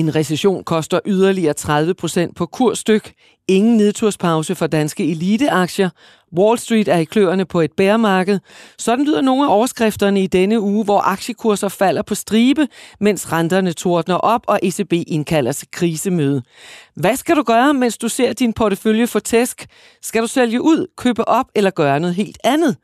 En recession koster yderligere 30 procent på kursstyk. Ingen nedturspause for danske eliteaktier. Wall Street er i kløerne på et bæremarked. Sådan lyder nogle af overskrifterne i denne uge, hvor aktiekurser falder på stribe, mens renterne tordner op og ECB indkalder til krisemøde. Hvad skal du gøre, mens du ser din portefølje for tæsk? Skal du sælge ud, købe op eller gøre noget helt andet?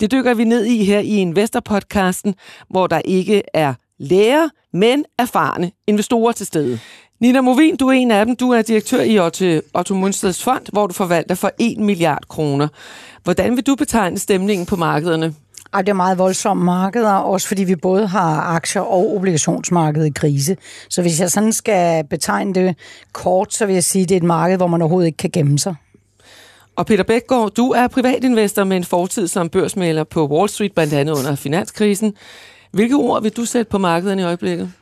Det dykker vi ned i her i Investor-podcasten, hvor der ikke er læger, men erfarne investorer til stede. Nina Movin, du er en af dem. Du er direktør i Otto, Otto Mundsteds Fond, hvor du forvalter for 1 milliard kroner. Hvordan vil du betegne stemningen på markederne? Ej, det er meget voldsomme markeder, også fordi vi både har aktier og obligationsmarkedet i krise. Så hvis jeg sådan skal betegne det kort, så vil jeg sige, at det er et marked, hvor man overhovedet ikke kan gemme sig. Og Peter Bækgaard, du er privatinvestor med en fortid som børsmæler på Wall Street, blandt andet under finanskrisen. Hvilke ord vil du sætte på markederne i øjeblikket?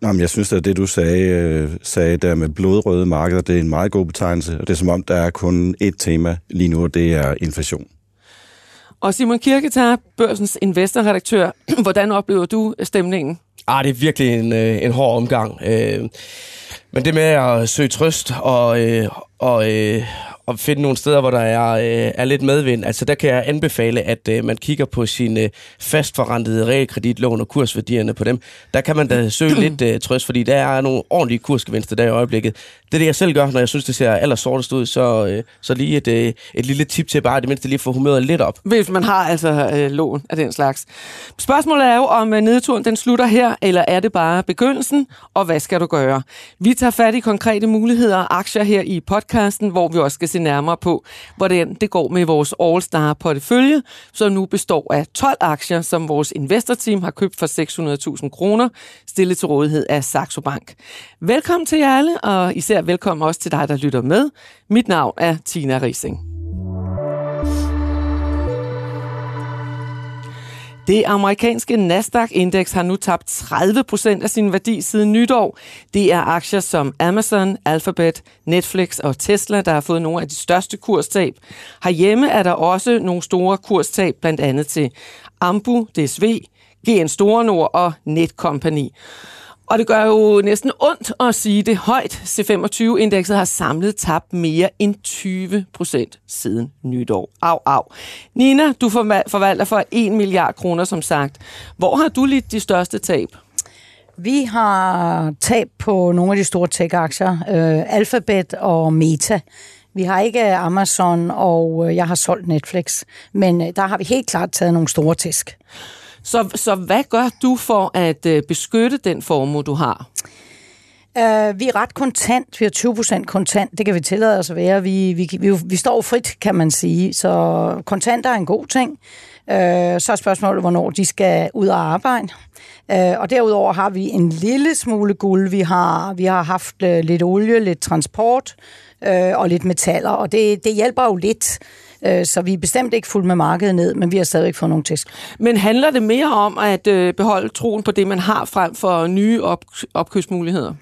Nå, men jeg synes, at det, du sagde, øh, sagde der med blodrøde markeder, det er en meget god betegnelse. Og det er som om, der er kun ét tema lige nu, og det er inflation. Og Simon Kirketar, børsens investorredaktør, hvordan oplever du stemningen? Ah, det er virkelig en, øh, en hård omgang. Øh, men det med at søge trøst og, og, at finde nogle steder, hvor der er, øh, er lidt medvind. Altså der kan jeg anbefale, at øh, man kigger på sine øh, fastforrentede realkreditlån og kursværdierne på dem. Der kan man da søge lidt øh, trøst, fordi der er nogle ordentlige kursgevinster der i øjeblikket. Det er det, jeg selv gør, når jeg synes, det ser allersortest ud, så, øh, så lige et, øh, et lille tip til bare det mindste lige få humøret lidt op. Hvis man har altså øh, lån af den slags. Spørgsmålet er jo, om øh, nedturen den slutter her, eller er det bare begyndelsen, og hvad skal du gøre? Vi tager fat i konkrete muligheder og aktier her i podcasten, hvor vi også skal se nærmere på, hvordan det går med vores All-Star portefølje, som nu består af 12 aktier, som vores investorteam har købt for 600.000 kroner, stillet til rådighed af Saxo Bank. Velkommen til jer alle, og især velkommen også til dig, der lytter med. Mit navn er Tina Rising. Det amerikanske Nasdaq-indeks har nu tabt 30 procent af sin værdi siden nytår. Det er aktier som Amazon, Alphabet, Netflix og Tesla, der har fået nogle af de største kurstab. Herhjemme er der også nogle store kurstab, blandt andet til Ambu, DSV, GN Store Nord og Netcompany. Og det gør jo næsten ondt at sige det højt. C25-indekset har samlet tabt mere end 20 procent siden nytår. Au, au. Nina, du forvalter for 1 milliard kroner, som sagt. Hvor har du lidt de største tab? Vi har tab på nogle af de store tech-aktier. Øh, Alphabet og Meta. Vi har ikke Amazon, og øh, jeg har solgt Netflix. Men øh, der har vi helt klart taget nogle store tisk. Så, så hvad gør du for at øh, beskytte den formue, du har? Uh, vi er ret kontant. Vi har 20% kontant. Det kan vi tillade os at være. Vi, vi, vi, vi står frit, kan man sige. Så kontanter er en god ting. Uh, så er spørgsmålet, hvornår de skal ud og arbejde. Uh, og derudover har vi en lille smule guld. Vi har, vi har haft uh, lidt olie, lidt transport uh, øh, og lidt metaller. Og det, det hjælper jo lidt. Øh, så vi er bestemt ikke fuldt med markedet ned, men vi har stadigvæk fået nogle tæsk. Men handler det mere om at øh, beholde troen på det, man har frem for nye op- opkøbsmuligheder?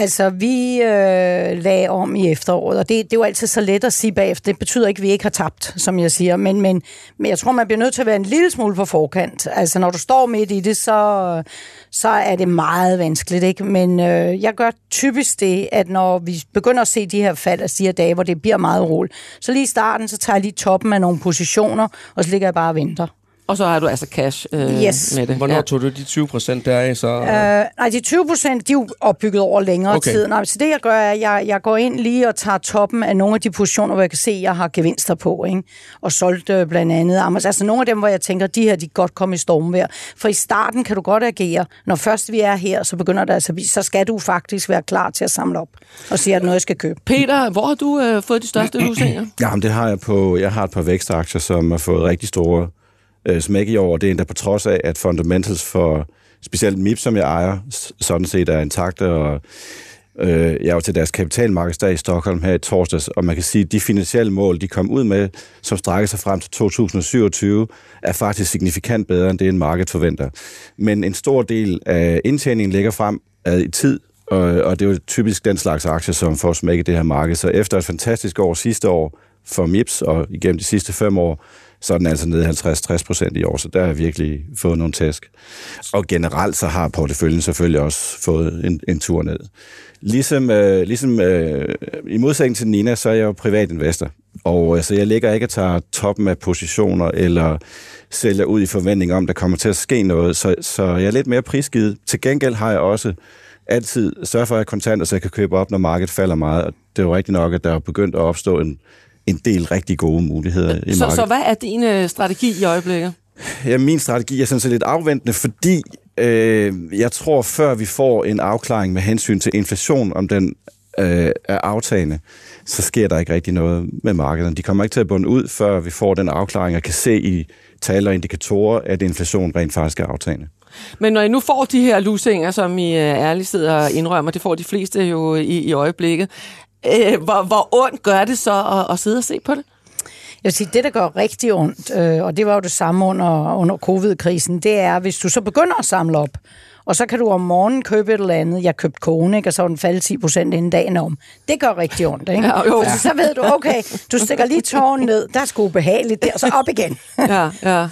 Altså, vi øh, lagde om i efteråret, og det, det er jo altid så let at sige bagefter. Det betyder ikke, at vi ikke har tabt, som jeg siger, men, men, men jeg tror, man bliver nødt til at være en lille smule på forkant. Altså, når du står midt i det, så, så er det meget vanskeligt, ikke? Men øh, jeg gør typisk det, at når vi begynder at se de her fald af de dage, hvor det bliver meget roligt, så lige i starten, så tager jeg lige toppen af nogle positioner, og så ligger jeg bare og venter. Og så har du altså cash øh, yes. med det. Hvornår ja. tog du de 20 procent deraf? Så... Øh, nej, de 20 procent, de er jo opbygget over længere okay. tid. Nej, så det jeg gør, er, at jeg, jeg går ind lige og tager toppen af nogle af de positioner, hvor jeg kan se, at jeg har gevinster på. Ikke? Og solgt øh, blandt andet. Altså nogle af dem, hvor jeg tænker, de her, de godt komme i stormvejr. For i starten kan du godt agere. Når først vi er her, så begynder det altså, så skal du faktisk være klar til at samle op og sige, at noget jeg skal købe. Peter, hvor har du øh, fået de største husninger? Jamen, det har jeg på, jeg har et par vækstaktier, som har fået rigtig store øh, smæk i år, og det er endda på trods af, at fundamentals for specielt MIP, som jeg ejer, sådan set er intakte, og øh, jeg var til deres kapitalmarkedsdag i Stockholm her i torsdags, og man kan sige, at de finansielle mål, de kom ud med, som strækker sig frem til 2027, er faktisk signifikant bedre, end det en marked forventer. Men en stor del af indtjeningen ligger frem øh, i tid, og, og det er jo typisk den slags aktier, som får smækket det her marked. Så efter et fantastisk år sidste år, for MIPS, og igennem de sidste fem år, så er den altså nede 50-60 procent i år, så der har jeg virkelig fået nogle tæsk. Og generelt så har porteføljen selvfølgelig også fået en, en tur ned. Ligesom, øh, ligesom øh, i modsætning til Nina, så er jeg jo privatinvestor. Og øh, så jeg ligger ikke og tager toppen af positioner, eller sælger ud i forventning om, der kommer til at ske noget. Så, så jeg er lidt mere prisgivet. Til gengæld har jeg også altid sørget for at have kontanter, så jeg kan købe op, når markedet falder meget. Og det er jo rigtigt nok, at der er begyndt at opstå en, en del rigtig gode muligheder i Så, markedet. så hvad er din øh, strategi i øjeblikket? Ja, min strategi er sådan set lidt afventende, fordi øh, jeg tror, før vi får en afklaring med hensyn til inflation, om den øh, er aftagende, så sker der ikke rigtig noget med markederne. De kommer ikke til at bunde ud, før vi får den afklaring og kan se i tal og indikatorer, at inflation rent faktisk er aftagende. Men når I nu får de her lusinger, som I øh, ærligt sidder og indrømmer, det får de fleste jo i, i øjeblikket, øh, hvor, hvor ondt gør det så at, at sidde og se på det? Jeg vil sige, det, der gør rigtig ondt, øh, og det var jo det samme under, under covid-krisen, det er, hvis du så begynder at samle op, og så kan du om morgenen købe et eller andet. Jeg købte kone, ikke? og så var den faldet 10 procent inden dagen om. Det gør rigtig ondt, ikke? Ja, jo. Altså, så ved du, okay, du stikker lige tårn ned, der er sgu ubehageligt der, og så op igen. Ja, ja.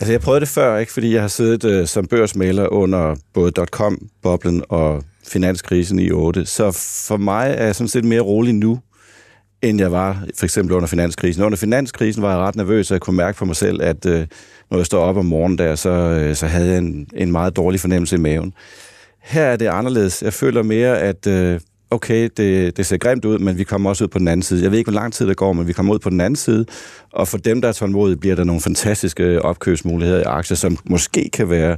Altså, jeg prøvede det før, ikke, fordi jeg har siddet øh, som børsmaler under både .com-boblen og finanskrisen i 8. Så for mig er jeg sådan set mere rolig nu, end jeg var for eksempel under finanskrisen. Under finanskrisen var jeg ret nervøs, og jeg kunne mærke på mig selv, at øh, når jeg står op om morgenen der, så, øh, så havde jeg en, en meget dårlig fornemmelse i maven. Her er det anderledes. Jeg føler mere, at øh, okay, det, det ser grimt ud, men vi kommer også ud på den anden side. Jeg ved ikke, hvor lang tid det går, men vi kommer ud på den anden side, og for dem, der er tålmodige, bliver der nogle fantastiske opkøbsmuligheder i aktier, som måske kan være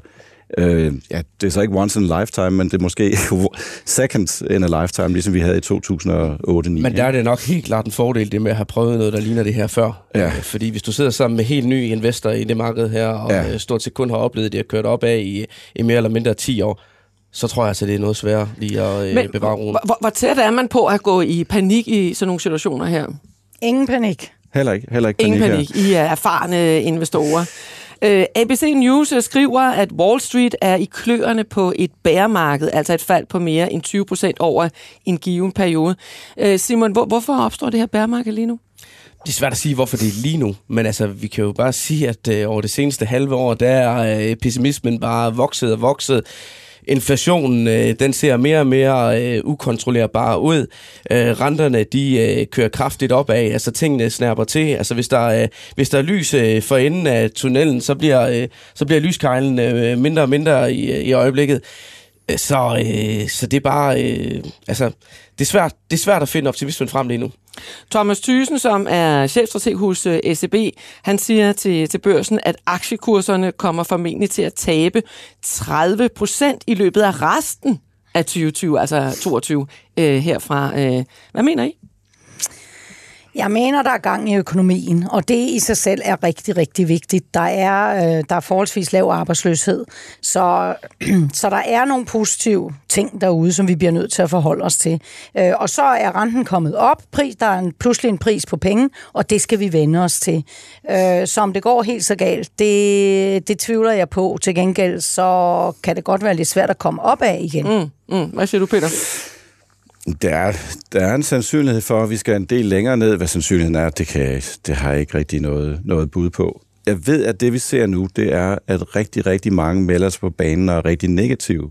Øh, ja, det er så ikke once in a lifetime, men det er måske second in a lifetime, ligesom vi havde i 2008 Men der er det nok helt klart en fordel, det med at have prøvet noget, der ligner det her før. Ja. Øh, Fordi hvis du sidder sammen med helt nye investorer i det marked her, og Ja. ja. stort set kun har oplevet det, og kørt op af i, i mere eller mindre 10 år, så tror jeg altså, det er noget sværere lige at Men øh, bevare roen. hvor, hvor, tæt er man på at gå i panik i sådan nogle situationer her? Ingen panik. Heller ikke, heller ikke Ingen panik, panik. I er erfarne investorer. Øh, ABC News øh, skriver, at Wall Street er i kløerne på et bæremarked, altså et fald på mere end 20 procent over en given periode. Øh, Simon, hvor, hvorfor opstår det her bæremarked lige nu? Det er svært at sige, hvorfor det er lige nu, men altså, vi kan jo bare sige, at øh, over det seneste halve år, der er øh, pessimismen bare vokset og vokset. Inflationen, øh, den ser mere og mere øh, ukontrollerbar ud. Øh, renterne, de øh, kører kraftigt opad, altså tingene snapper til. Altså hvis der, øh, hvis der er lys øh, for enden af tunnelen, så bliver, øh, så bliver lyskejlen øh, mindre og mindre i, øh, i øjeblikket. Øh, så, øh, så det er bare, øh, altså, det er, svært, det er svært at finde optimismen frem lige nu. Thomas Thyssen, som er chefstrateg hos øh, SEB, han siger til, til børsen, at aktiekurserne kommer formentlig til at tabe 30 procent i løbet af resten af 2020, altså 22 øh, herfra. Øh. Hvad mener I? Jeg mener, der er gang i økonomien, og det i sig selv er rigtig, rigtig vigtigt. Der er, øh, der er forholdsvis lav arbejdsløshed, så, så der er nogle positive ting derude, som vi bliver nødt til at forholde os til. Øh, og så er renten kommet op, pris, der er en, pludselig en pris på penge, og det skal vi vende os til. Øh, så om det går helt så galt, det, det tvivler jeg på. Til gengæld, så kan det godt være lidt svært at komme op af igen. Mm, mm. Hvad siger du, Peter? Der er, der er en sandsynlighed for, at vi skal en del længere ned. Hvad sandsynligheden er, det, kan, det har jeg ikke rigtig noget, noget bud på. Jeg ved, at det vi ser nu, det er, at rigtig, rigtig mange melder sig på banen og er rigtig negative.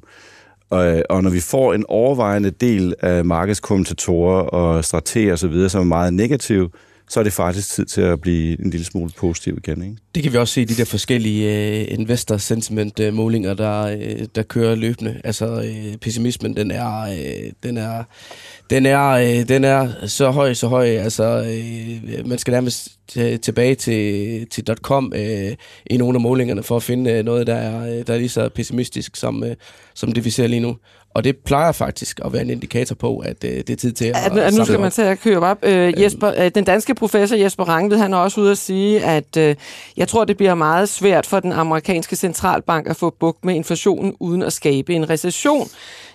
Og, og når vi får en overvejende del af markedskommentatorer og strateger osv., som er meget negative, så er det faktisk tid til at blive en lille smule positiv igen. Ikke? Det kan vi også se i de der forskellige øh, investor sentiment øh, målinger, der, øh, der kører løbende. Altså øh, pessimismen, den er, øh, den er, den er, øh, den er så høj, så høj. Altså øh, man skal nærmest tilbage til, til .com øh, i nogle af målingerne for at finde øh, noget, der er, øh, der er lige så pessimistisk som, øh, som det vi ser lige nu. Og det plejer faktisk at være en indikator på, at øh, det er tid til at, At, at nu skal op. man til at køre op. Øh, Jesper, øh, den danske professor Jesper Rangvid, han er også ude at sige, at øh, jeg tror, det bliver meget svært for den amerikanske centralbank at få bugt med inflationen uden at skabe en recession.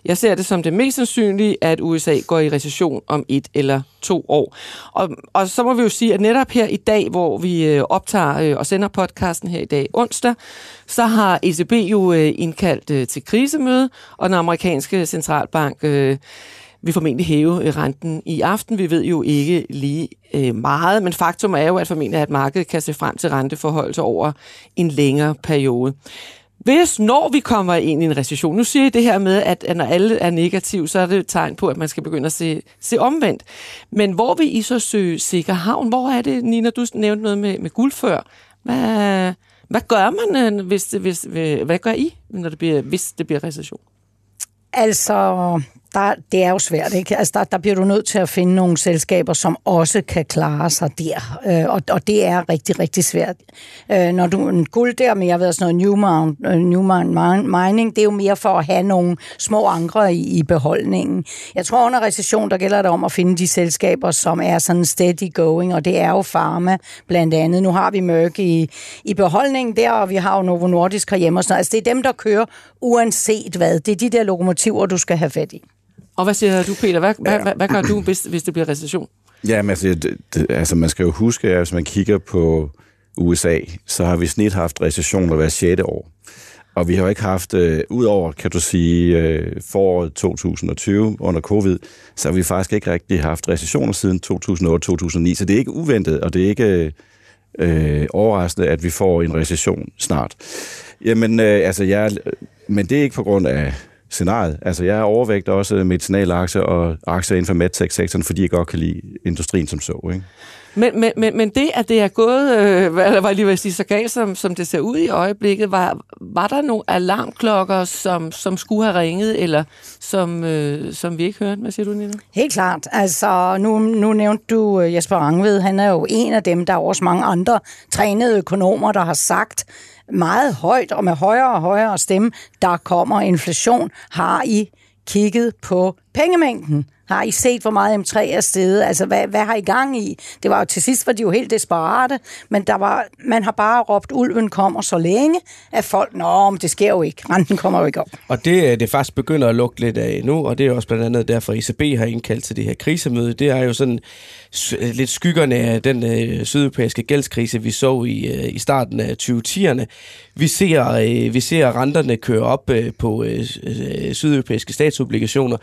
Jeg ser det som det mest sandsynlige, at USA går i recession om et eller to år. Og, og så må vi jo sige, at netop her i dag, hvor vi øh, optager øh, og sender podcasten her i dag onsdag, så har ECB jo øh, indkaldt til krisemøde, og den amerikanske centralbank vil formentlig hæve renten i aften. Vi ved jo ikke lige øh, meget, men faktum er jo, at formentlig at markedet kan se frem til renteforhold over en længere periode. Hvis når vi kommer ind i en recession, nu siger I det her med, at, at når alle er negative, så er det et tegn på, at man skal begynde at se, se omvendt. Men hvor vil I så søge sikker havn? Hvor er det, Nina, du nævnte noget med, med guld før. Hvad, hvad gør man, øh, hvis, hvis, øh, hvad gør I, når det bliver, hvis det bliver recession? Altså, der, det er jo svært, ikke? Altså, der, der bliver du nødt til at finde nogle selskaber, som også kan klare sig der, øh, og, og det er rigtig, rigtig svært. Øh, når du en guld der, men jeg ved sådan noget Newmount, øh, Newmount Mining, det er jo mere for at have nogle små ankre i, i beholdningen. Jeg tror, under recession, der gælder det om at finde de selskaber, som er sådan steady going, og det er jo Pharma blandt andet. Nu har vi Merck i, i beholdningen der, og vi har jo Novo Nordisk herhjemme og sådan noget. Altså, det er dem, der kører uanset hvad. Det er de der lokomotiver, du skal have fat i. Og hvad siger du, Peter? Hvad, ja. hvad, hvad, hvad gør du, hvis, hvis det bliver recession? Ja, men altså, det, det, altså, man skal jo huske, at hvis man kigger på USA, så har vi snit haft recessioner hver 6. år. Og vi har jo ikke haft, øh, udover, kan du sige, øh, foråret 2020 under covid, så har vi faktisk ikke rigtig haft recessioner siden 2008-2009. Så det er ikke uventet, og det er ikke øh, overraskende, at vi får en recession snart. Jamen, øh, altså, jeg, men det er ikke på grund af scenariet. Altså, jeg er overvægt også medicinalaktier og aktier inden for medtech-sektoren, fordi jeg godt kan lide industrien som så. Ikke? Men, men, men, men det, at det er gået, øh, eller var lige ved at sige, så galt, som, som det ser ud i øjeblikket, var, var der nogle alarmklokker, som, som skulle have ringet, eller som, øh, som vi ikke hørte? Hvad siger du, Nina? Helt klart. Altså, nu, nu nævnte du øh, Jesper Rangved. Han er jo en af dem, der er også mange andre trænede økonomer, der har sagt, meget højt og med højere og højere stemme, der kommer inflation. Har I kigget på pengemængden? Har I set, hvor meget M3 er stedet? Altså, hvad, hvad har I gang i? Det var jo til sidst, var de jo helt desperate, men der var, man har bare råbt, ulven kommer så længe, at folk, nå, men det sker jo ikke. Renten kommer jo ikke op. Og det, øh, det faktisk begynder at lugte lidt af nu, og det er også blandt andet derfor, ECB har indkaldt til det her krisemøde. Det er jo sådan øh, lidt skyggerne af den øh, sydeuropæiske gældskrise, vi så i, øh, i starten af 2010'erne. Vi ser, øh, vi ser renterne køre op øh, på øh, øh sydeuropæiske statsobligationer,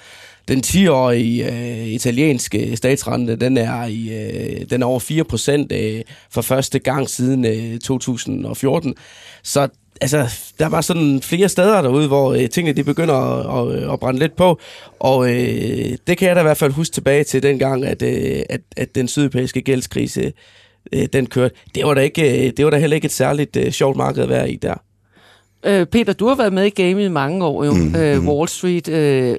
den 10-årige øh, italienske statsrente, den er, i, øh, den er over 4 procent øh, for første gang siden øh, 2014. Så altså, der var sådan flere steder derude, hvor øh, tingene de begynder at, at, at brænde lidt på, og øh, det kan jeg da i hvert fald huske tilbage til dengang, at, øh, at, at den sydeuropæiske gældskrise, øh, den kørte. Det var da, ikke, det var da heller ikke et særligt øh, sjovt marked at være i der. Øh, Peter, du har været med i gamet i mange år jo. Mm, øh, mm. Wall Street. Øh,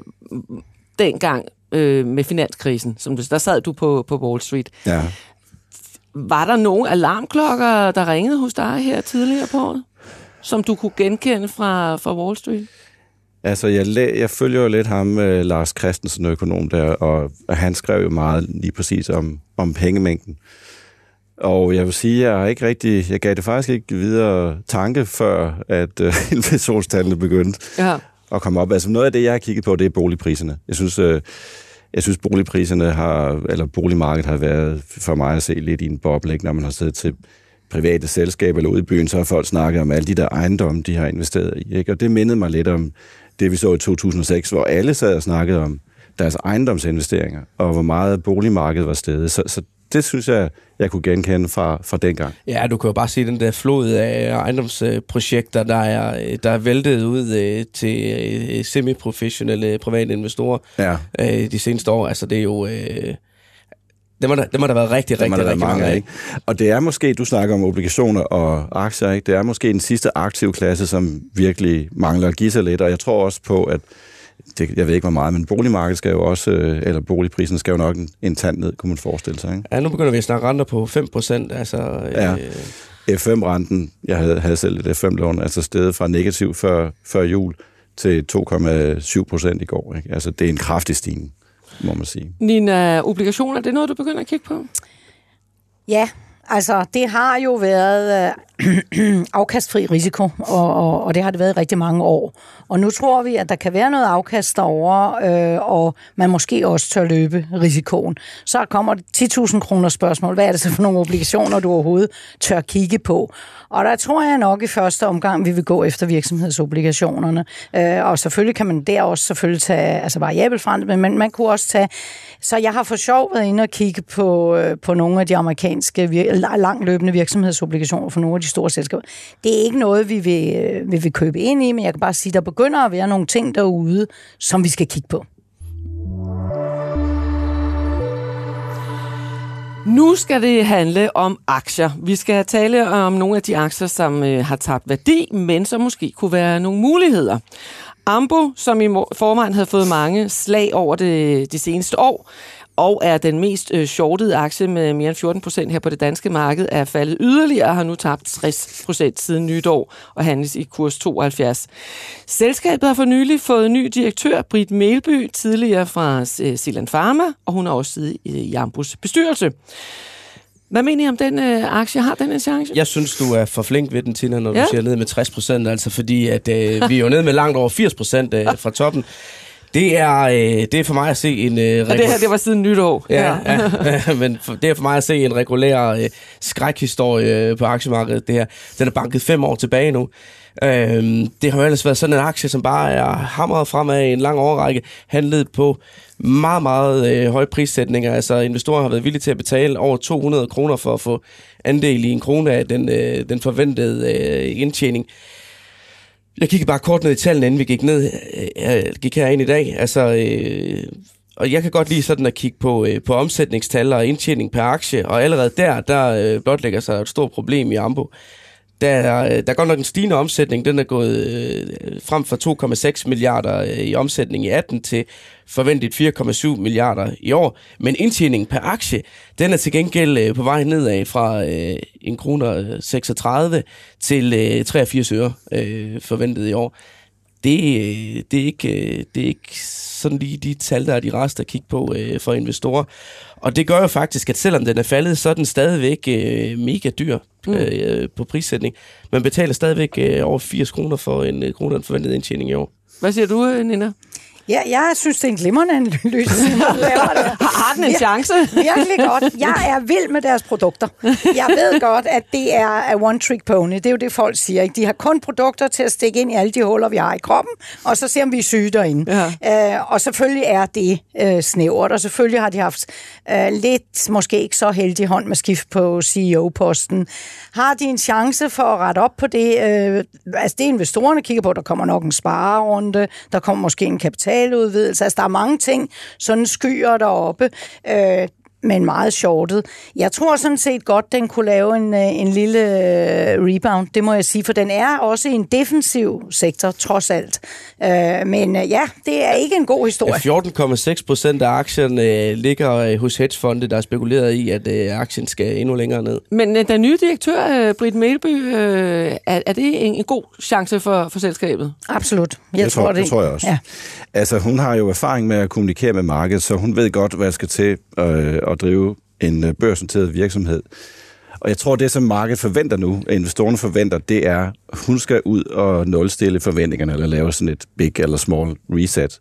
dengang øh, med finanskrisen, som du, der sad du på, på Wall Street. Ja. Var der nogle alarmklokker, der ringede hos dig her tidligere på året, som du kunne genkende fra, fra Wall Street? Altså, jeg, jeg følger jo lidt ham, uh, Lars Christensen, økonom der, og, og han skrev jo meget lige præcis om, om pengemængden. Og jeg vil sige, jeg har ikke rigtig, jeg gav det faktisk ikke videre tanke, før at uh, inflationstallene begyndte. Ja at komme op. Altså noget af det, jeg har kigget på, det er boligpriserne. Jeg synes, øh, jeg synes boligpriserne har, eller boligmarkedet har været for mig at se lidt i en boble, ikke? når man har siddet til private selskaber eller ude i byen, så har folk snakket om alle de der ejendomme, de har investeret i. Ikke? Og det mindede mig lidt om det, vi så i 2006, hvor alle sad og snakkede om deres ejendomsinvesteringer, og hvor meget boligmarkedet var stedet. Så, så det synes jeg, jeg kunne genkende fra, fra dengang. Ja, du kan jo bare se den der flod af ejendomsprojekter, der er, der er væltet ud øh, til øh, semi-professionelle private investorer ja. Øh, de seneste år. Altså, det er jo... det må, der, det må der være rigtig, rigtig, rigtig mange af. Ikke? Og det er måske, du snakker om obligationer og aktier, ikke? det er måske den sidste aktive klasse, som virkelig mangler at give sig lidt, og jeg tror også på, at det, jeg ved ikke hvor meget, men boligmarkedet skal jo også, øh, eller boligprisen skal jo nok en, en tand ned, kunne man forestille sig. Ikke? Ja, nu begynder vi at snakke renter på 5 procent. Altså, ja. Øh... F5-renten, jeg havde, havde selv et F5-lån, altså stedet fra negativ før, før jul til 2,7 procent i går. Ikke? Altså, det er en kraftig stigning, må man sige. Nina, obligationer, det er noget, du begynder at kigge på? Ja, altså det har jo været øh, afkastfri risiko, og, og, og det har det været i rigtig mange år. Og nu tror vi, at der kan være noget afkast derovre, øh, og man måske også tør løbe risikoen. Så kommer 10.000 kroner spørgsmål. Hvad er det så for nogle obligationer, du overhovedet tør kigge på? Og der tror jeg nok i første omgang, vi vil gå efter virksomhedsobligationerne. Øh, og selvfølgelig kan man der også selvfølgelig tage altså variabel frem, men man, man kunne også tage... Så jeg har for sjov været inde og kigge på, øh, på nogle af de amerikanske vir- langløbende virksomhedsobligationer for nogle af de store selskaber. Det er ikke noget, vi vil, øh, vi vil købe ind i, men jeg kan bare sige, at der begynder at være nogle ting derude, som vi skal kigge på. Nu skal det handle om aktier. Vi skal tale om nogle af de aktier, som øh, har tabt værdi, men som måske kunne være nogle muligheder. Ambo, som i forvejen havde fået mange slag over det, de seneste år, og er den mest øh, shortede aktie med mere end 14 procent her på det danske marked, er faldet yderligere og har nu tabt 60 procent siden nytår og handles i kurs 72. Selskabet har for nylig fået ny direktør, Britt Melby, tidligere fra øh, Silan Pharma, og hun har også siddet i Jambus bestyrelse. Hvad mener I om den øh, aktie? Har den en chance? Jeg synes, du er for flink ved den, Tina, når ja. du siger ned med 60 procent, altså fordi at, øh, vi er jo ned med langt over 80 procent øh, fra toppen. Det er, øh, det er for mig at se en... Øh, og det her, det var siden nytår. Ja, ja. ja men for, det er for mig at se en regulær øh, skrækhistorie øh, på aktiemarkedet. Det her. Den er banket fem år tilbage nu. Øh, det har jo ellers været sådan en aktie, som bare er hamret fremad i en lang overrække, handlet på meget, meget øh, høje prissætninger. Altså investorer har været villige til at betale over 200 kroner for at få andel i en krone af den, øh, den forventede øh, indtjening. Jeg kiggede bare kort ned i tallene, inden vi gik ned, jeg øh, gik herind i dag. Altså, øh, og jeg kan godt lide sådan at kigge på, øh, på omsætningstal og indtjening per aktie, og allerede der, der øh, blotlægger sig et stort problem i Ambo. Der er, øh, der er godt nok en stigende omsætning. Den er gået øh, frem fra 2,6 milliarder øh, i omsætning i 18 til forventet 4,7 milliarder i år. Men indtjeningen per aktie, den er til gengæld øh, på vej nedad fra øh, 1 kroner øh, 36 til øh, 83 øre øh, forventet i år. Det, øh, det, er ikke, øh, det er ikke sådan lige de tal, der er de rest at kigge på øh, for investorer. Og det gør jo faktisk, at selvom den er faldet, så er den stadigvæk øh, mega dyr mm. øh, på prissætning. Man betaler stadigvæk øh, over 80 kroner for en øh, kroner forventet indtjening i år. Hvad siger du, Nina? Ja, jeg synes, det er en glimrende analyse, Har den en chance? Virkelig godt. Jeg er vild med deres produkter. Jeg ved godt, at det er one trick pony. Det er jo det, folk siger. Ikke? De har kun produkter til at stikke ind i alle de huller, vi har i kroppen, og så ser om vi er syge derinde. Ja. Øh, og selvfølgelig er det øh, snævert, og selvfølgelig har de haft øh, lidt, måske ikke så heldig hånd med skift på CEO-posten. Har de en chance for at rette op på det? Øh, altså, det investorerne kigger på. Der kommer nok en sparerunde, der kommer måske en kapital arealudvidelse. Altså, der er mange ting, sådan skyer deroppe. Øh, men meget shortet. Jeg tror sådan set godt, den kunne lave en, øh, en lille øh, rebound, det må jeg sige, for den er også en defensiv sektor, trods alt. Øh, men ja, det er ikke en god historie. Ja, 14,6 procent af aktien øh, ligger hos hedgefonde, der er spekuleret i, at øh, aktien skal endnu længere ned. Men øh, den nye direktør, øh, Britt Melby, øh, er, er det en, en god chance for, for selskabet? Absolut. Jeg det tror, tror, det. det tror jeg også. Ja. Altså, hun har jo erfaring med at kommunikere med markedet, så hun ved godt, hvad der skal til øh, at drive en øh, børsnoteret virksomhed. Og jeg tror, det som markedet forventer nu, investorerne forventer, det er, hun skal ud og nulstille forventningerne, eller lave sådan et big eller small reset.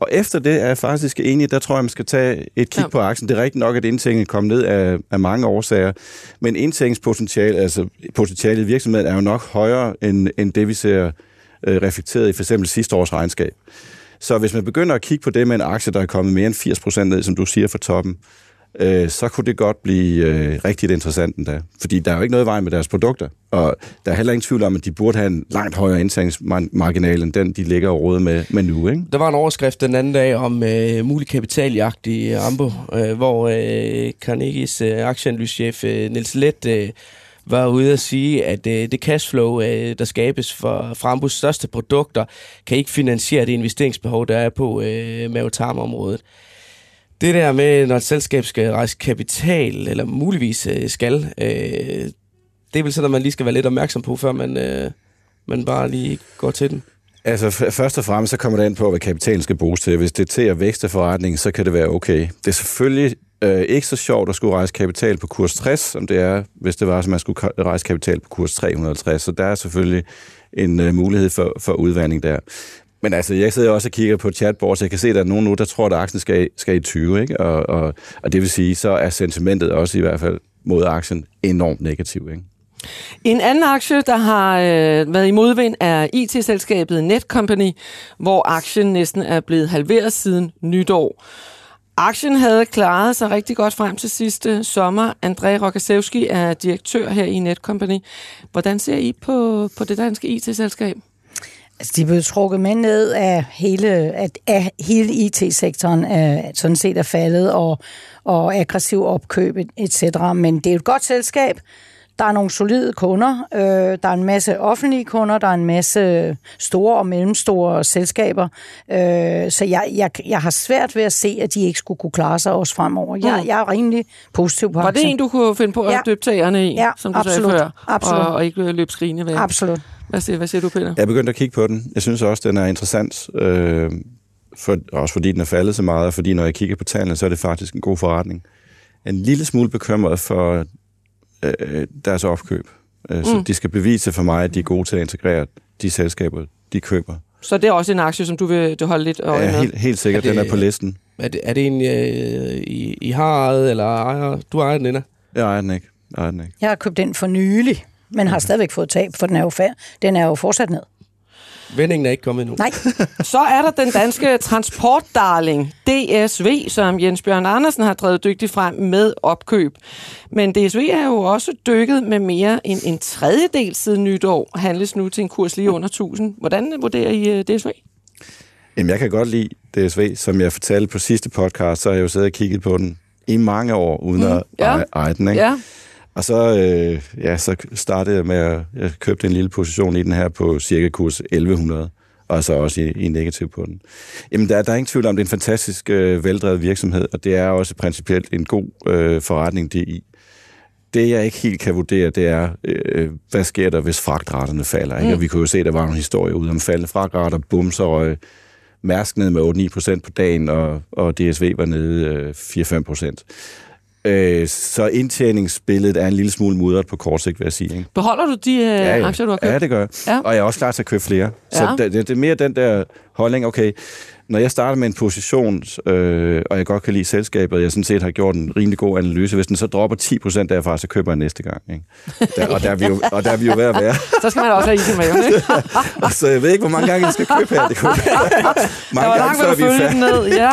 Og efter det er jeg faktisk enig, der tror jeg, man skal tage et kig ja. på aktien. Det er rigtigt nok, at indtægningen kom ned af, af mange årsager, men indtægningspotentiale, altså potentialet i virksomheden, er jo nok højere end, end det, vi ser øh, reflekteret i for eksempel sidste års regnskab. Så hvis man begynder at kigge på det med en aktie, der er kommet mere end 80 procent ned, som du siger, fra toppen, øh, så kunne det godt blive øh, rigtig interessant endda. Fordi der er jo ikke noget vej med deres produkter. Og der er heller ingen tvivl om, at de burde have en langt højere indtægtsmarginal end den, de ligger og råder med, med nu. Ikke? Der var en overskrift den anden dag om øh, mulig kapitaljagt i øh, Ambo, øh, hvor øh, Carnegies øh, aktieanalyschef øh, Niels Let øh, var ude at sige, at øh, det cashflow, øh, der skabes for Frambos største produkter, kan ikke finansiere det investeringsbehov, der er på øh, mavetarmområdet. Det der med, når et selskab skal rejse kapital, eller muligvis øh, skal, øh, det er vel sådan, at man lige skal være lidt opmærksom på, før man, øh, man bare lige går til den. Altså først og fremmest så kommer det ind på, hvad kapitalen skal bruges til. Hvis det er til at vækste forretningen, så kan det være okay. Det er selvfølgelig Øh, ikke så sjovt at skulle rejse kapital på kurs 60, som det er, hvis det var, at man skulle rejse kapital på kurs 350. Så der er selvfølgelig en øh, mulighed for, for udvandring der. Men altså, jeg sidder også og kigger på chatboards, så jeg kan se, at der er nogen nu, der tror, at aktien skal, skal i 20, ikke? Og, og, og det vil sige, så er sentimentet også i hvert fald mod aktien enormt negativ, ikke? En anden aktie, der har øh, været i modvind, er IT-selskabet Netcompany, hvor aktien næsten er blevet halveret siden nytår. Aktien havde klaret sig rigtig godt frem til sidste sommer. André Rokasevski er direktør her i Netcompany. Hvordan ser I på, på det danske IT-selskab? Altså, de blev trukket med ned af hele, af, af hele IT-sektoren, er, sådan set er faldet, og, og aggressiv opkøb, etc. Men det er et godt selskab. Der er nogle solide kunder, øh, der er en masse offentlige kunder, der er en masse store og mellemstore selskaber, øh, så jeg, jeg, jeg har svært ved at se, at de ikke skulle kunne klare sig også fremover. Jeg, mm. jeg er rimelig positiv på Var det en, du kunne finde på at ja. døbe tagerne i, ja, som du absolut, sagde før, absolut. Og, og ikke løbe skrigende væk? Absolut. Hvad siger, hvad siger du, Peter? Jeg er begyndt at kigge på den. Jeg synes også, den er interessant. Øh, for, også fordi den er faldet så meget, og fordi når jeg kigger på tallene, så er det faktisk en god forretning. En lille smule bekymret for øh, deres opkøb. Øh, mm. Så de skal bevise for mig, at de er gode til at integrere de selskaber, de køber. Så det er også en aktie, som du vil holde lidt øje ja, med? Helt, helt sikkert, er det, den er på listen. Er det, er det en, øh, I, I har ejet, eller ejer? Du ejer den, Ina? Jeg ejer den ikke. Jeg, ejer den ikke. jeg har købt den for nylig, men har stadigvæk fået tab, for den er jo, færd. den er jo fortsat ned. Vendingen er ikke kommet endnu. Nej. Så er der den danske transportdarling, DSV, som Jens Bjørn Andersen har drevet dygtigt frem med opkøb. Men DSV er jo også dykket med mere end en tredjedel siden nytår, handles nu til en kurs lige under 1000. Hvordan vurderer I øh, DSV? Jamen, jeg kan godt lide DSV. Som jeg fortalte på sidste podcast, så har jeg jo siddet og kigget på den i mange år, uden mm, at ja. eje den. Ikke? Ja. Og så, øh, ja, så startede jeg med at jeg købte en lille position i den her på cirka kurs 1100, og så også i, i negativ på den. Jamen, der, der er ingen tvivl om, det er en fantastisk øh, veldrevet virksomhed, og det er også principielt en god øh, forretning, det i. Det, jeg ikke helt kan vurdere, det er, øh, hvad sker der, hvis fragtraterne falder? Ikke? Mm. Og vi kunne jo se, at der var nogle historier ude om faldende fragtrater, bumser og Mærsk ned med 8-9 på dagen, og, og DSV var nede øh, 4-5 procent. Øh, så indtjeningsbilledet er en lille smule mudret på kort sigt, vil jeg sige. Ikke? Beholder du de øh, ja, ja. aktier, du har købt? Ja, det gør jeg. Ja. Og jeg er også klar til at købe flere. Ja. Så det, det er mere den der holdning, okay, når jeg starter med en position, øh, og jeg godt kan lide selskabet, og jeg sådan set har gjort en rimelig god analyse, hvis den så dropper 10% derfra, så køber jeg næste gang. Ikke? Der, og, der er vi jo, og der er vi jo ved at være. så skal man også have isen med, ikke? så jeg ved ikke, hvor mange gange jeg skal købe her. Det kunne mange der gange, før vi er færdige. Ned. Ja.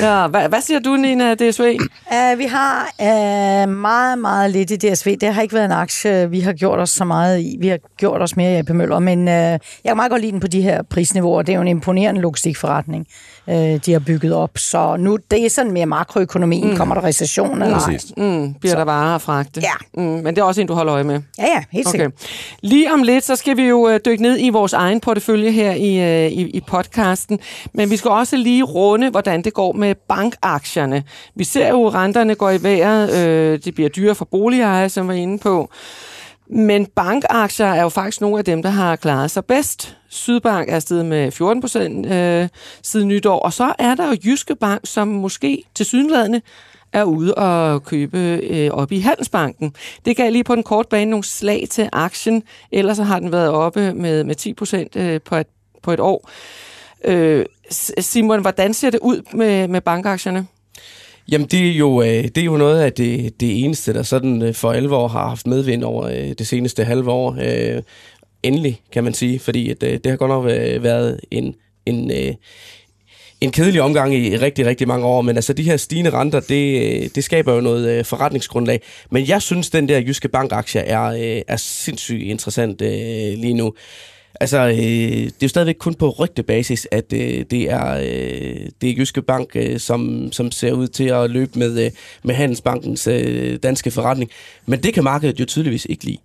Ja. Hvad, hvad siger du, Nina, DSV? Uh, vi har uh, meget, meget lidt i DSV. Det har ikke været en aktie, vi har gjort os så meget i. Vi har gjort os mere i AP Møller, men uh, jeg kan meget godt lide den på de her prisniveauer. Det er jo en imponerende logistikforretning øh, de har bygget op. Så nu det er sådan mere makroøkonomien. Mm. Kommer der recession eller ej? Mm, bliver så. der varer at fragte? Ja. Mm, men det er også en, du holder øje med? Ja, ja, helt okay. sikkert. Lige om lidt, så skal vi jo øh, dykke ned i vores egen portefølje her i, øh, i, i podcasten. Men vi skal også lige runde, hvordan det går med bankaktierne. Vi ser jo, at renterne går i vejret. Øh, det bliver dyre for boligejere, som vi var inde på. Men bankaktier er jo faktisk nogle af dem, der har klaret sig bedst. Sydbank er steget med 14 procent øh, siden nytår, og så er der jo Jyske Bank, som måske til sydenladende er ude og købe øh, op i Handelsbanken. Det gav lige på den korte bane nogle slag til aktien, ellers så har den været oppe med, med 10 procent øh, på, et, på et år. Øh, Simon, hvordan ser det ud med, med bankaktierne? Jamen, det er jo, øh, det er jo noget af det, det eneste, der sådan øh, for alvor har haft medvind over øh, det seneste halve år. Øh, endelig, kan man sige, fordi at, øh, det har godt nok øh, været en, en, en kedelig omgang i rigtig, rigtig mange år, men altså de her stigende renter, det, det skaber jo noget forretningsgrundlag. Men jeg synes, den der Jyske Bank-aktie er, er sindssygt interessant lige nu. Altså, øh, det er jo stadigvæk kun på rygtebasis, at øh, det, er, øh, det er Jyske Bank, øh, som, som ser ud til at løbe med, øh, med Handelsbankens øh, danske forretning. Men det kan markedet jo tydeligvis ikke lide.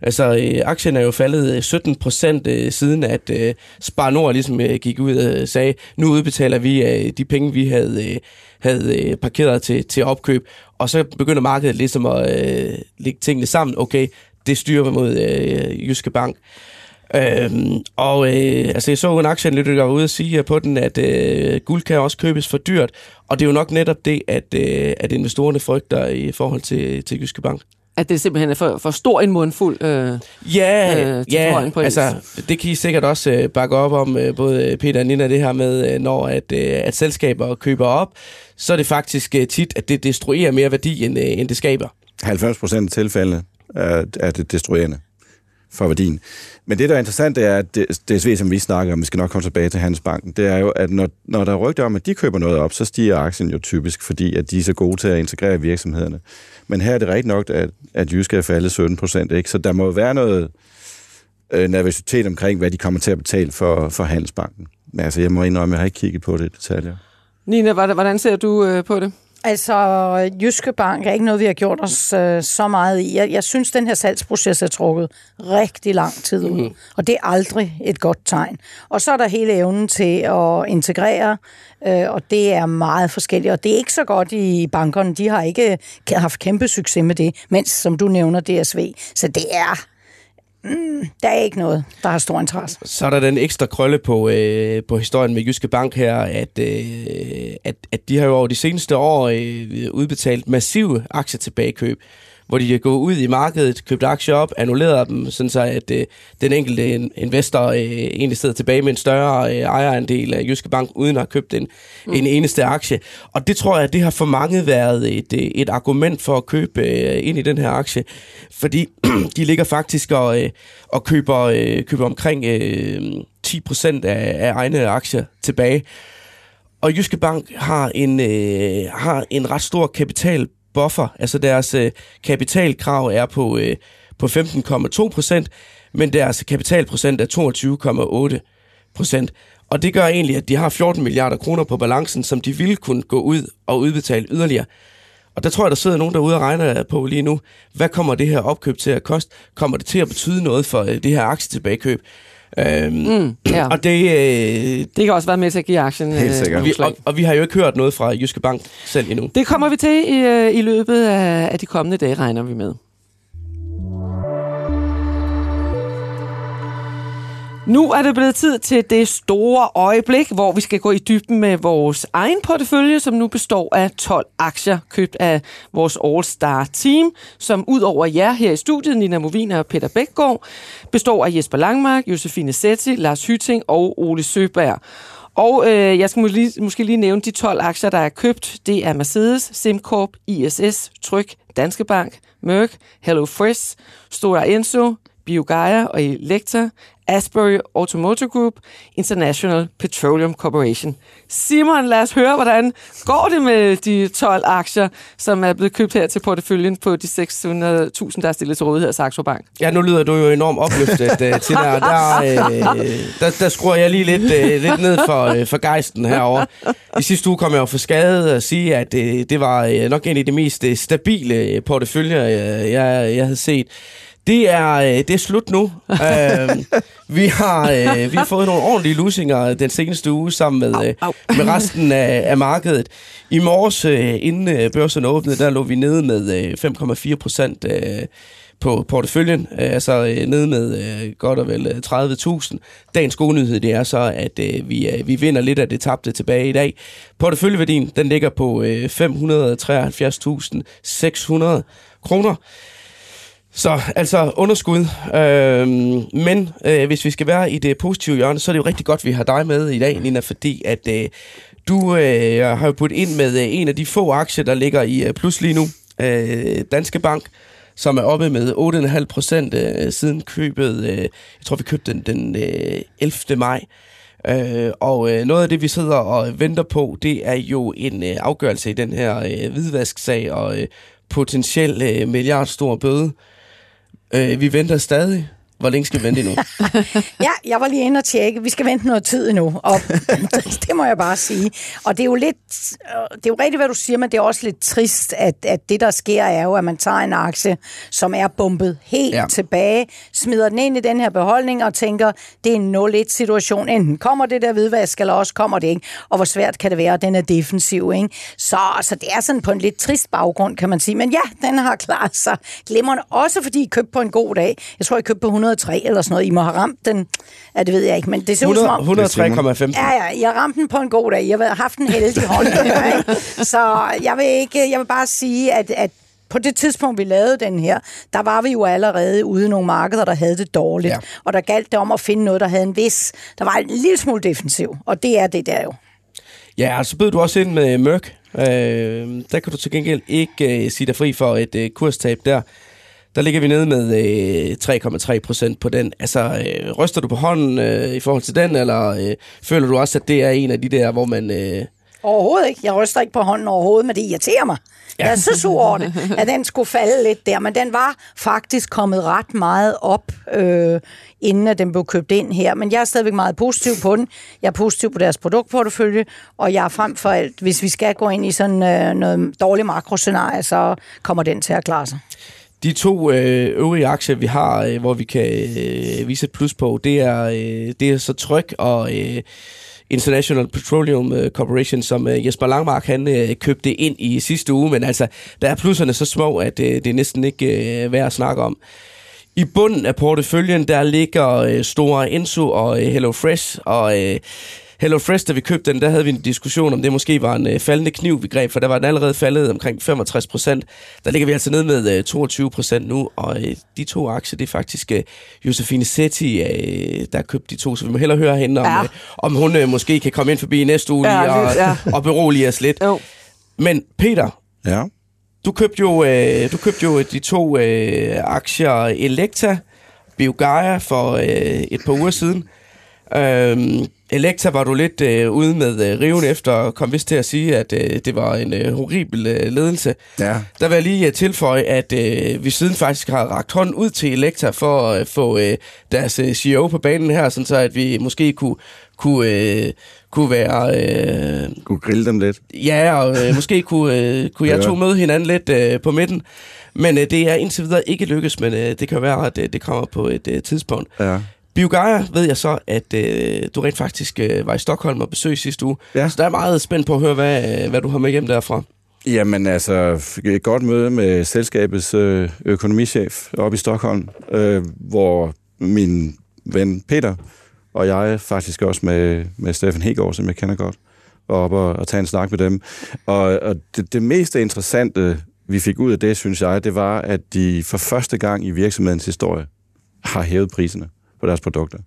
Altså, øh, aktien er jo faldet øh, 17 procent øh, siden, at øh, Spar Nord ligesom øh, gik ud øh, og sagde, nu udbetaler vi øh, de penge, vi havde, øh, havde øh, parkeret til, til opkøb. Og så begynder markedet ligesom at øh, lægge tingene sammen. Okay, det styrer mod øh, Jyske Bank. Øhm, og øh, altså jeg så en aktieanalytiker var ude og sige på den, at øh, guld kan også købes for dyrt, og det er jo nok netop det, at, øh, at investorerne frygter i forhold til, til Jyske Bank. At det simpelthen er for, for stor en mundfuld øh, Ja, øh, ja på altså det kan I sikkert også øh, bakke op om, øh, både Peter og Nina, det her med, øh, når at, øh, at selskaber køber op, så er det faktisk øh, tit, at det destruerer mere værdi, end, øh, end det skaber. 90 procent af tilfældene er, er det destruerende for værdien. Men det, der er interessant, det er, at DSV, som vi snakker om, vi skal nok komme tilbage til Handelsbanken, det er jo, at når, når der er rygter om, at de køber noget op, så stiger aktien jo typisk, fordi at de er så gode til at integrere virksomhederne. Men her er det rigtigt nok, at, at Jysk er faldet 17 procent, ikke? Så der må være noget øh, nervøsitet omkring, hvad de kommer til at betale for, for Handelsbanken. Men altså, jeg må indrømme, at jeg har ikke kigget på det i detaljer. Nina, hvordan ser du øh, på det? Altså, Jyske Bank er ikke noget, vi har gjort os øh, så meget i. Jeg, jeg synes, den her salgsproces er trukket rigtig lang tid ud, mm. og det er aldrig et godt tegn. Og så er der hele evnen til at integrere, øh, og det er meget forskelligt. Og det er ikke så godt i bankerne. De har ikke haft kæmpe succes med det, mens, som du nævner, DSV. Så det er Mm, der er ikke noget, der har stor interesse. Så er der den ekstra krølle på, øh, på historien med Jyske Bank her, at, øh, at, at de har jo over de seneste år øh, udbetalt massive aktietilbagekøb hvor de kan gå ud i markedet, købe aktier op, annullere dem, sådan så at øh, den enkelte investor øh, egentlig sidder tilbage med en større øh, ejerandel af Jyske Bank, uden at have købt en, mm. en eneste aktie. Og det tror jeg, det har for mange været et, øh, et argument for at købe øh, ind i den her aktie, fordi de ligger faktisk og, øh, og køber, øh, køber omkring øh, 10% af, af egne aktier tilbage. Og Jyske Bank har en, øh, har en ret stor kapital buffer, altså deres øh, kapitalkrav er på, øh, på 15,2 procent, men deres kapitalprocent er 22,8 procent. Og det gør egentlig, at de har 14 milliarder kroner på balancen, som de ville kunne gå ud og udbetale yderligere. Og der tror jeg, der sidder nogen derude og regner på lige nu, hvad kommer det her opkøb til at koste? Kommer det til at betyde noget for øh, det her aktietilbagekøb? Øhm, mm, ja. Og det, øh, det kan også være med til at give aktien Helt øh, sikkert. vi, og, og vi har jo ikke hørt noget fra Jyske Bank selv endnu. Det kommer vi til i, øh, i løbet af, af de kommende dage, regner vi med. Nu er det blevet tid til det store øjeblik, hvor vi skal gå i dybden med vores egen portefølje, som nu består af 12 aktier, købt af vores All-Star Team, som ud over jer her i studiet, Nina Movin og Peter Bækgaard, består af Jesper Langmark, Josefine Setti, Lars Hyting og Ole Søberg. Og øh, jeg skal måske lige, måske lige nævne de 12 aktier, der er købt. Det er Mercedes, SimCorp, ISS, Tryk, Danske Bank, Merck, HelloFresh, Stora Enso, BioGaia og Elektra, Asbury Automotive Group, International Petroleum Corporation. Simon, lad os høre, hvordan går det med de 12 aktier, som er blevet købt her til porteføljen på de 600.000, der er stillet til rådighed af Saxo Bank? Ja, nu lyder du jo enormt opløftet, uh, øh, til Der, uh, der, der skruer jeg lige lidt, uh, lidt ned for, uh, for gejsten herover. I sidste uge kom jeg jo for skade og sige, at uh, det var uh, nok en af de mest uh, stabile porteføljer, uh, jeg, jeg havde set. Det er, øh, det er slut nu. uh, vi, har, uh, vi har fået nogle ordentlige lusinger den seneste uge sammen med, uh, med resten af, af markedet. I morges, uh, inden uh, børsen åbnede, der lå vi nede med uh, 5,4 procent uh, på porteføljen, uh, altså uh, nede med uh, godt og vel 30.000. Dagens gode nyhed det er så, at uh, vi, uh, vi vinder lidt af det tabte tilbage i dag. Porteføljeværdien den ligger på uh, 573.600 kroner. Så altså underskud. Øhm, men øh, hvis vi skal være i det positive hjørne, så er det jo rigtig godt, at vi har dig med i dag, Nina, fordi at øh, du øh, har jo puttet ind med øh, en af de få aktier, der ligger i øh, plus lige nu. Øh, Danske Bank, som er oppe med 8,5 procent øh, siden købet. Øh, jeg tror, vi købte den den øh, 11. maj. Øh, og øh, noget af det, vi sidder og venter på, det er jo en øh, afgørelse i den her øh, hvidvasksag og øh, potentiel øh, milliardstor bøde. Øh, vi venter stadig. Hvor længe skal vi vente endnu? ja, jeg var lige inde og tjekke. Vi skal vente noget tid endnu, og det må jeg bare sige. Og det er jo lidt, det er jo rigtigt, hvad du siger, men det er også lidt trist, at, at det, der sker, er jo, at man tager en aktie, som er bumpet helt ja. tilbage, smider den ind i den her beholdning og tænker, det er en 0-1-situation. Enten kommer det der hvidvask, eller også kommer det ikke. Og hvor svært kan det være, at den er defensiv, ikke? Så, så det er sådan på en lidt trist baggrund, kan man sige. Men ja, den har klaret sig glimrende, også fordi I købte på en god dag. Jeg tror, I købte på 100 103 eller sådan noget. I må have ramt den, ja, det ved jeg ikke, men det ser ud som om... 103,15. Ja, ja, jeg har ramt den på en god dag. Jeg har haft en heldig hånd. ikke? Så jeg vil, ikke, jeg vil bare sige, at, at på det tidspunkt, vi lavede den her, der var vi jo allerede ude i nogle markeder, der havde det dårligt. Ja. Og der galt det om at finde noget, der havde en vis... Der var en lille smule defensiv, og det er det der jo. Ja, og så bød du også ind med Mørk. Øh, der kan du til gengæld ikke øh, sige dig fri for et øh, kurstab der. Der ligger vi nede med øh, 3,3 procent på den. Altså, øh, ryster du på hånden øh, i forhold til den, eller øh, føler du også, at det er en af de der, hvor man... Øh... Overhovedet ikke. Jeg ryster ikke på hånden overhovedet, men det irriterer mig. Ja. Jeg er så sur over det, at den skulle falde lidt der, men den var faktisk kommet ret meget op, øh, inden at den blev købt ind her. Men jeg er stadigvæk meget positiv på den. Jeg er positiv på deres produktportefølje, og jeg er frem for alt, hvis vi skal gå ind i sådan øh, noget dårligt makroscenarie, så kommer den til at klare sig. De to øh, øvrige aktier, vi har, øh, hvor vi kan øh, vise et plus på, det er, øh, det er så tryk og... Øh, International Petroleum øh, Corporation, som øh, Jesper Langmark han øh, købte ind i sidste uge, men altså, der er plusserne så små, at øh, det er næsten ikke øh, værd at snakke om. I bunden af porteføljen, der ligger Store Enso og Hello Fresh, og Hello Fresh, da vi købte den, der havde vi en diskussion om, det måske var en faldende kniv, vi greb, for der var den allerede faldet omkring 65 procent. Der ligger vi altså ned med 22 procent nu, og de to aktier, det er faktisk Josefine Setti, der har købt de to, så vi må hellere høre hende, om, ja. om hun måske kan komme ind forbi næste uge ja, og, ja. og berolige os lidt. Jo. Men Peter, ja. du, købte jo, du købte jo de to øh, aktier Elekta, Biogaia for øh, et par uger siden. Øhm, Elektra var du lidt øh, ude med øh, riven efter og kom vist til at sige, at øh, det var en øh, horribel øh, ledelse. Ja. Der vil jeg lige øh, tilføje, at øh, vi siden faktisk har ragt hånden ud til Elektra for at øh, få øh, deres øh, CEO på banen her, sådan så at vi måske kunne, kunne, øh, kunne være... Øh, kunne grille dem lidt. Ja, og øh, måske kunne, øh, kunne jeg to møde hinanden lidt øh, på midten. Men øh, det er indtil videre ikke lykkes, men øh, det kan være, at øh, det kommer på et øh, tidspunkt. Ja. Biogaia ved jeg så, at øh, du rent faktisk øh, var i Stockholm og besøg sidste uge. Ja. Så der er meget spændt på at høre, hvad, øh, hvad du har med hjem derfra. Jamen altså, et godt møde med selskabets øh, økonomichef oppe i Stockholm, øh, hvor min ven Peter og jeg faktisk også med, med Steffen Hegård, som jeg kender godt, var oppe og, og tage en snak med dem. Og, og det, det mest interessante, vi fik ud af det, synes jeg, det var, at de for første gang i virksomhedens historie har hævet priserne på deres produkter.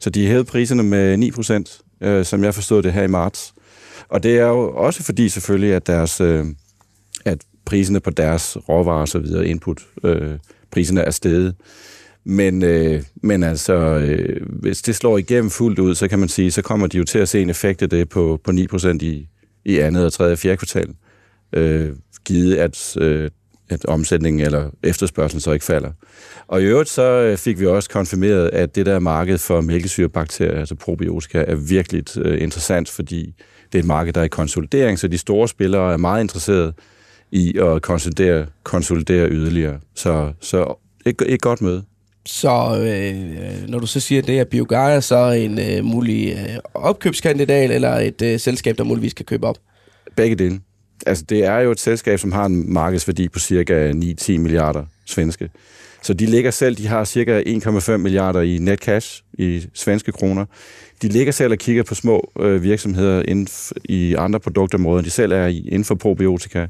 Så de hævede priserne med 9 procent, øh, som jeg forstod det her i marts. Og det er jo også fordi selvfølgelig, at deres øh, at priserne på deres råvarer og så videre, input, øh, priserne er steget. Men, øh, men altså, øh, hvis det slår igennem fuldt ud, så kan man sige, så kommer de jo til at se en effekt af det på, på 9% i, i andet og tredje og fjerde kvartal. Øh, givet at øh, at omsætningen eller efterspørgselen så ikke falder. Og i øvrigt så øh, fik vi også konfirmeret, at det der marked for mælkesyrebakterier, altså probiotika, er virkelig uh, interessant, fordi det er et marked, der er i konsolidering, så de store spillere er meget interesserede i at konsolidere, konsolidere yderligere. Så, så et, et godt møde. Så øh, når du så siger, at det er Biogaia, så en øh, mulig øh, opkøbskandidat eller et øh, selskab, der muligvis kan købe op? Begge dele altså det er jo et selskab, som har en markedsværdi på cirka 9-10 milliarder svenske. Så de ligger selv, de har cirka 1,5 milliarder i net cash i svenske kroner. De ligger selv og kigger på små øh, virksomheder inden i andre produktområder, de selv er i, inden for probiotika.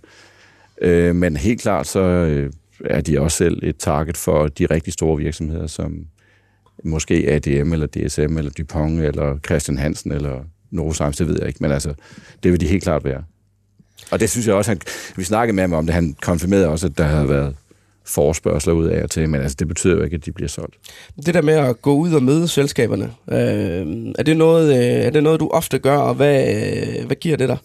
Øh, men helt klart så øh, er de også selv et target for de rigtig store virksomheder, som måske ADM eller DSM eller Dupont eller Christian Hansen eller Novozymes, det ved jeg ikke, men altså, det vil de helt klart være. Og det synes jeg også, han, vi snakkede med ham om det, han konfirmerede også, at der havde været forespørgsler ud af og til, men altså, det betyder jo ikke, at de bliver solgt. Det der med at gå ud og møde selskaberne, øh, er, det noget, øh, er det noget, du ofte gør, og hvad, øh, hvad giver det dig?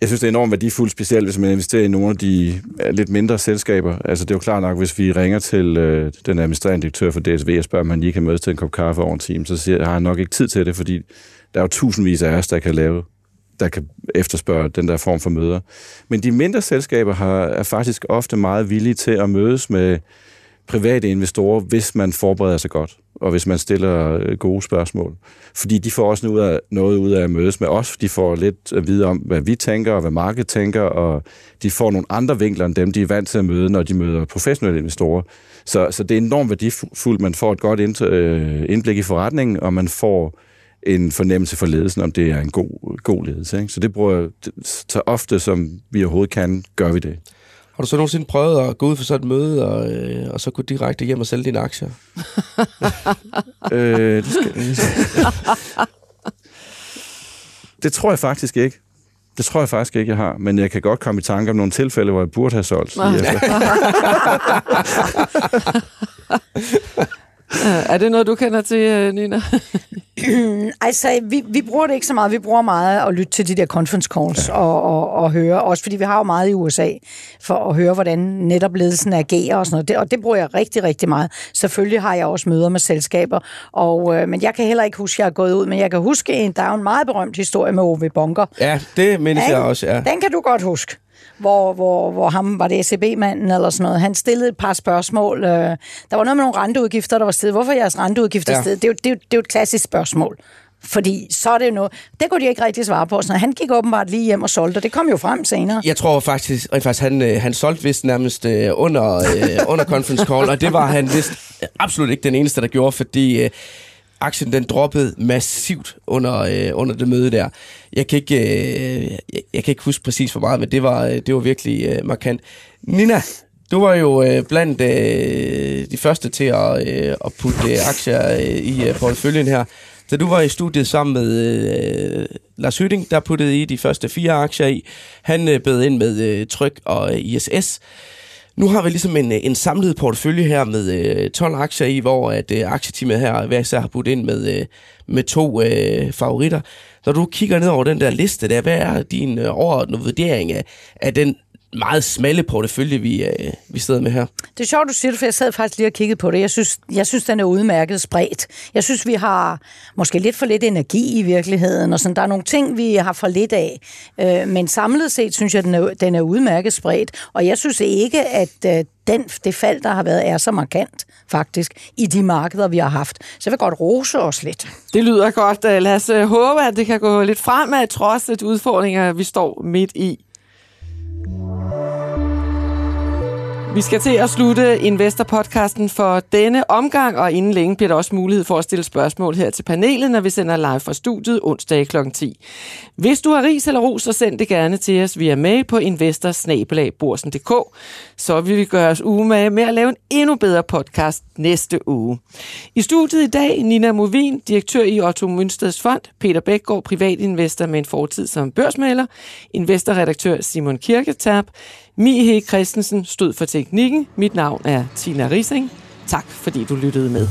Jeg synes, det er enormt værdifuldt, specielt hvis man investerer i nogle af de lidt mindre selskaber. Altså, det er jo klart nok, hvis vi ringer til øh, den administrerende direktør for DSV og spørger, om han lige kan mødes til en kop kaffe over en time, så siger, har han nok ikke tid til det, fordi der er jo tusindvis af os, der kan lave der kan efterspørge den der form for møder. Men de mindre selskaber har, er faktisk ofte meget villige til at mødes med private investorer, hvis man forbereder sig godt. og hvis man stiller øh, gode spørgsmål. Fordi de får også noget ud af, noget ud af at mødes med os. De får lidt at vide om, hvad vi tænker, og hvad markedet tænker, og de får nogle andre vinkler end dem, de er vant til at møde, når de møder professionelle investorer. Så, så det er enormt værdifuldt. Man får et godt øh, indblik i forretningen, og man får en fornemmelse for ledelsen, om det er en god, god ledelse. Ikke? Så det bruger jeg så ofte, som vi overhovedet kan, gør vi det. Har du så nogensinde prøvet at gå ud for sådan et møde, og, øh, og så gå direkte hjem og sælge dine aktier? øh, det, skal, det tror jeg faktisk ikke. Det tror jeg faktisk ikke, jeg har. Men jeg kan godt komme i tanke om nogle tilfælde, hvor jeg burde have solgt. er det noget, du kender til, øh, Nina? altså, vi, vi bruger det ikke så meget. Vi bruger meget at lytte til de der conference calls ja. og, og, og høre. Også fordi vi har jo meget i USA for at høre, hvordan netop ledelsen agerer og sådan noget. Det, og det bruger jeg rigtig, rigtig meget. Selvfølgelig har jeg også møder med selskaber. Og, øh, men jeg kan heller ikke huske, at jeg er gået ud. Men jeg kan huske, en, der er en meget berømt historie med Ove Bunker. Ja, det mindes jeg også, ja. Den kan du godt huske hvor, hvor, hvor ham, var det SEB-manden eller sådan noget, han stillede et par spørgsmål. Øh, der var noget med nogle renteudgifter, der var stedet. Hvorfor er jeres renteudgifter ja. stedet? Det er, jo, det, er jo, det er jo et klassisk spørgsmål. Fordi så er det noget... Det kunne de ikke rigtig svare på. Så han gik åbenbart lige hjem og solgte, og det kom jo frem senere. Jeg tror faktisk, at faktisk han, øh, han solgte vist nærmest øh, under, under conference call, og det var han vist absolut ikke den eneste, der gjorde, fordi aktien den droppede massivt under, øh, under det møde der. Jeg kan, ikke, øh, jeg, jeg kan ikke huske præcis hvor meget, men det var, øh, det var virkelig øh, markant. Nina, du var jo øh, blandt øh, de første til at, øh, at putte øh, aktier øh, i øh, porteføljen her. Da du var i studiet sammen med øh, Lars Hytting, der puttede I de første fire aktier i. Han øh, bød ind med øh, Tryk og øh, ISS. Nu har vi ligesom en, øh, en samlet portefølje her med øh, 12 aktier i, hvor at øh, aktieteamet her hver især har budt ind med, øh, med to øh, favoritter. Når du kigger ned over den der liste der, hvad er din øh, overordnede vurdering af, af den meget smalle portefølje, vi, øh, vi sidder med her. Det er sjovt, du siger det, for jeg sad faktisk lige og kiggede på det. Jeg synes, jeg synes den er udmærket spredt. Jeg synes, vi har måske lidt for lidt energi i virkeligheden, og sådan, der er nogle ting, vi har for lidt af. Øh, men samlet set synes jeg, den er, den er udmærket spredt. Og jeg synes ikke, at øh, den, det fald, der har været, er så markant faktisk i de markeder, vi har haft. Så jeg vil godt rose os lidt. Det lyder godt. Lad os øh, håbe, at det kan gå lidt fremad, trods de udfordringer, vi står midt i. Música Vi skal til at slutte Investor-podcasten for denne omgang, og inden længe bliver der også mulighed for at stille spørgsmål her til panelet, når vi sender live fra studiet onsdag kl. 10. Hvis du har ris eller ros, så send det gerne til os via mail på investorsnabelagborsen.dk, så vil vi gøre os umage med at lave en endnu bedre podcast næste uge. I studiet i dag, Nina Movin, direktør i Otto Mønsteds Fond, Peter Bækgaard, privatinvestor med en fortid som børsmaler, investorredaktør Simon Kirketab, Mihe Christensen stod for teknikken. Mit navn er Tina Rising. Tak fordi du lyttede med.